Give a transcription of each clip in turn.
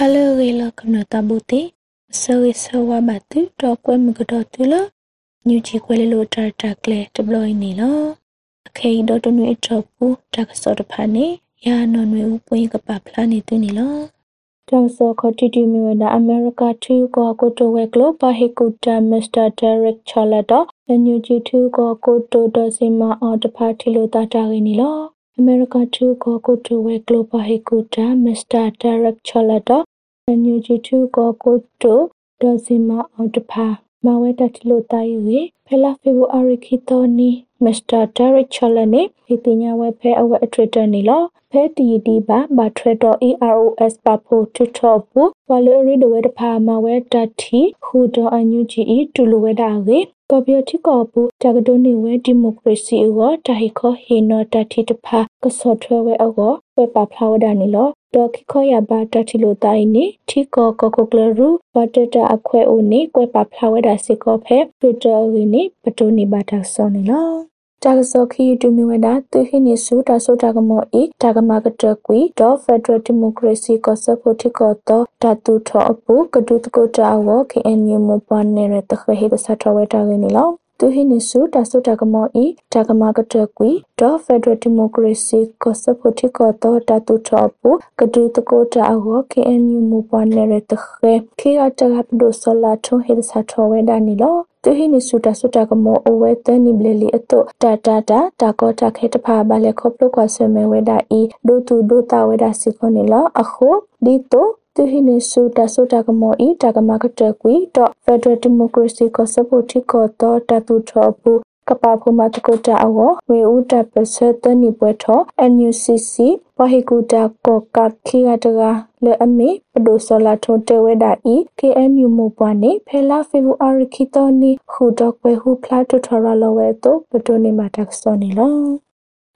ဟာလိုရီလကနတာဘူတီဆောရီဆောဝဘတူတော့ကွဲမကတော့တူလညူချီကွဲလိုတာတာကလေဒပလိုင်းနီလောအခေဒတော့နွေတော့ပူတကစောတဖာနေယာနော်နွေဦးပွင့်ကပပလာနေတူနီလောတောင်စောခတီတီမီဝနာအမေရိကတူကိုကိုတိုဝဲကလိုပါဟီကူတာမစ္စတာဒရက်ချာလာတော့ညူချီတူကိုကိုတိုဒစီမာအော်တဖာထီလိုတာတာရင်းနီလော အမေရိကတူကိုကိုတိုဝဲကလိုပါဟီကူတာမစ္စတာဒရက်ချာလာတော့ညူဂျီတူကိုကိုတိုဒေါ်စီမာအောင်တဖာမဝဲတတလို့တာယူရေဖလာဖေဗူအာရီခီတိုနီ မစ္စတာဒါရက်ချလနေဒီပညာဝဲဖဲအဝဲအထွေတနေလောဖဲတီဒီပါဘာထရတော် EROS ပါဖို့ထွတ်တော့ဘူးဝါလရီဒဝဲတဖာမဝဲတတီဟူတော်အန်ယူဂျီတူလိုဝဲတာရေကော်ပီတီကောပူတကဒိုနေဝဲဒီမိုကရေစီအောတဟိခောဟေနောတတိတဖာကစောထွဲဝဲအောဝဲပါဖလာဝဒနီလော ဒေါ်ခိခောရဘာတတိလိုတိုင်နီထီကောကကိုကလရူဘတ်တတာအခွဲအိုနေကွဲပါဖလာဝဲတာစေကောဖဲပီတာဝီနီပတိုနီဘာတာဆောနီလောတာကစောခီတူမီဝဒသူဟိနေစုတာဆိုတာကမောဤတာကမကတကွီဒေါ်ဖက်ဒရယ်ဒီမိုကရေစီကစဖို့တိကောတော့တတူထောအပူကဒုတကိုတာဝ KNU မပန်နေရတခဟိတဆထဝဲတာရင်းလော သူဟိနေစုတာစုတာကမောဤတာကမကတကွီဒေါ်ဖက်ဒရယ်ဒီမိုကရေစီကစဖို့တိကောတော့တတူထောအပူကဒုတကိုတာဝ KNU မပန်နေရတခခေအတကပဒိုဆလာထုံဟိတဆထဝဲတာနီလောသူဟိနိစုတာစုတာကမောအဝဲတန်နိဘလေလီအတုတာတာတာတာကောတာခေတဖာဘာလေခေါပလုကွာဆွေမဲဝဲတာဤဒိုတူဒိုတာဝဲတာစီခွန်နီလောအခုဒီတို သူဟိနေစုတာစုတာကမောဤတာကမကတကွီတော့ဖက်ဒရယ်ဒီမိုကရေစီကိုစပိုတိကိုတော့တတူထောဘူးကပဖုမတကုတာအဝဝေဥတပစတနိပွဲထော NUCC ဝဟိကုတာကောကခိရတကလေအမေပဒိုဆလာထုံတေဝဒဤ KNU မူပွားနေဖဲလာဖေဗူအာရခိတောနီခုတော့ကွယ်ဟုဖလာတူထော်ရလောဝဲတော့ပဒိုနေမှာတက်စောနေလော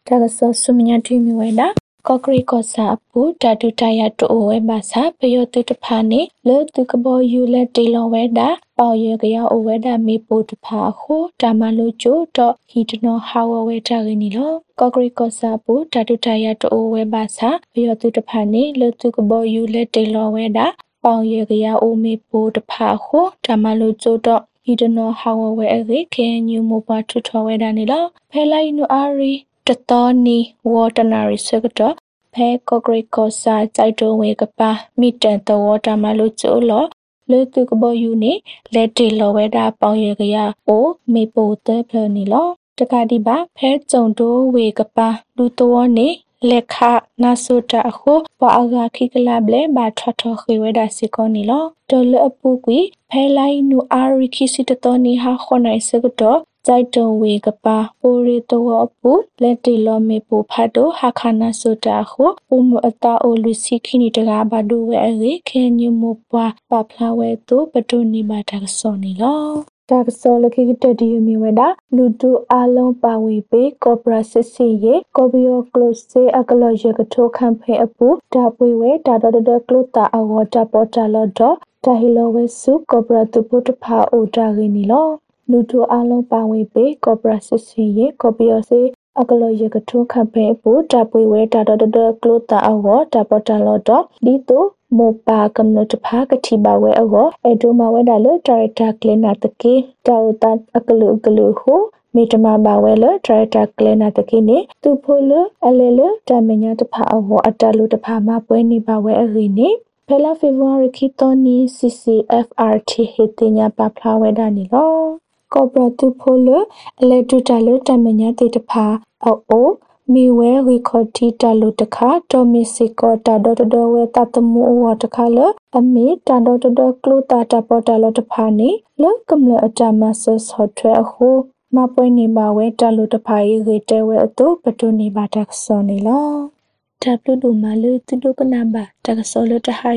တကဆောဆုမညာတိမီဝဲတာ ကော့ကရီကောစာအပူတတူတရတိုဝဲပါစာပယောတုတဖာနေလေတုကဘောယူလက်တေလောဝဲတာပေါရကရအဝဲတာမေပိုတဖာခုတာမလိုချိုတော့ဟီတနောဟာဝဝဲတာရင်းနီလောကော့ကရီကောစာပူတတူတရတိုဝဲပါစာပယောတုတဖာနေလေတုကဘောယူလက်တေလောဝဲတာပေါရကရအိုမေပိုတဖာခုတာမလိုချိုတော့ဟီတနောဟာဝဝဲအရေခဲညူမိုပါထွထောဝဲတာနေလောဖဲလိုက်နူအာရီ တတော်နီဝေါ်တနာရီစကတော့ဖဲကော့ဂရိတ်ကောစာကြိုက်တုံးဝေကပါမိတန်တော်တာမလို့ကျိုးလောလေတုကဘောယူနေလက်တီလောဝဲတာပေါင်ရကရအိုမေပိုတဲဖလနီလောတကတိပါဖဲကြုံတိုးဝေကပါလူတော်နေလက်ခနာဆုတာအခုပွာအဂါခိကလဘလေဘာထထခေဝဒါစီကောနီလောတလအပူကွီဖဲလိုက်နူအာရီခိစီတတော်နီဟာခွန်နိုင်စကတော့ ကြိုက်တုံဝေကပါပိုရီတောပူလက်တီလောမေပူဖတ်တိုဟာခနာဆိုတာခုဥမအတာအိုလူစီခိနီတကားဘဒူဝဲရေခဲညမပွားပပလာဝဲတိုပတိုနီဘာတာဆောနီလောဒါကစောလခိတဒီယမီဝဒလူတူအလုံးပါဝေပေကောပရာစစ်စီရေကောဘီယိုကလိုစေအကလောရကထိုကမ်ဖေအပူဒါပွေဝဲဒါဒဒဒကလိုတာအဝတာပေါ်တာလောဒတာဟီလိုဝဲစုကောပရာတူပုတဖာအိုတာရင်းနီလော လူတို့အလုံးပါဝင်ပေကော်ပိုရေးစစ်စင်ရဲ့ကော်ပီယောစေအကလောရကထုခဖဲပူတပွေဝဲတာတော်တော်ကလိုတာအောတပေါ်တလောတော့ဒီတိုမောပါကမ္နတဖာကတိပါဝဲအောအဒိုမဝဲဒါလဒါရတာကလနာတကေတောတအကလူကလူဟုမေတမပါဝဲလဒရတာကလနာတကိနေသူဖိုလအလေလတမညာတဖာအောအတလူတဖာမပွဲနေပါဝဲအရိနေဖလာဖေဗူရီခီတိုနီ CCFRT ဟေတညာပပလာဝဲဒါနီလော ကောပရတူဖိုလအလက်တူတလတမညာတေတဖာအိုမီဝဲရီခေါတီတလူတခါတိုမီစီကောတာဒတဒဝဲတတမူဝတခါလအမီတာဒတဒကလူတာတပေါ်တလတဖာနေလကမ္လအတမဆတ်ဟော့ထွဲအခုမပွဲနေပါဝဲတလူတဖာရီရေတဲဝဲအတူပတူနေပါတက်စောနေလောတပလူဒူမလူတူဒုကနာဘာတက်စောလတဟို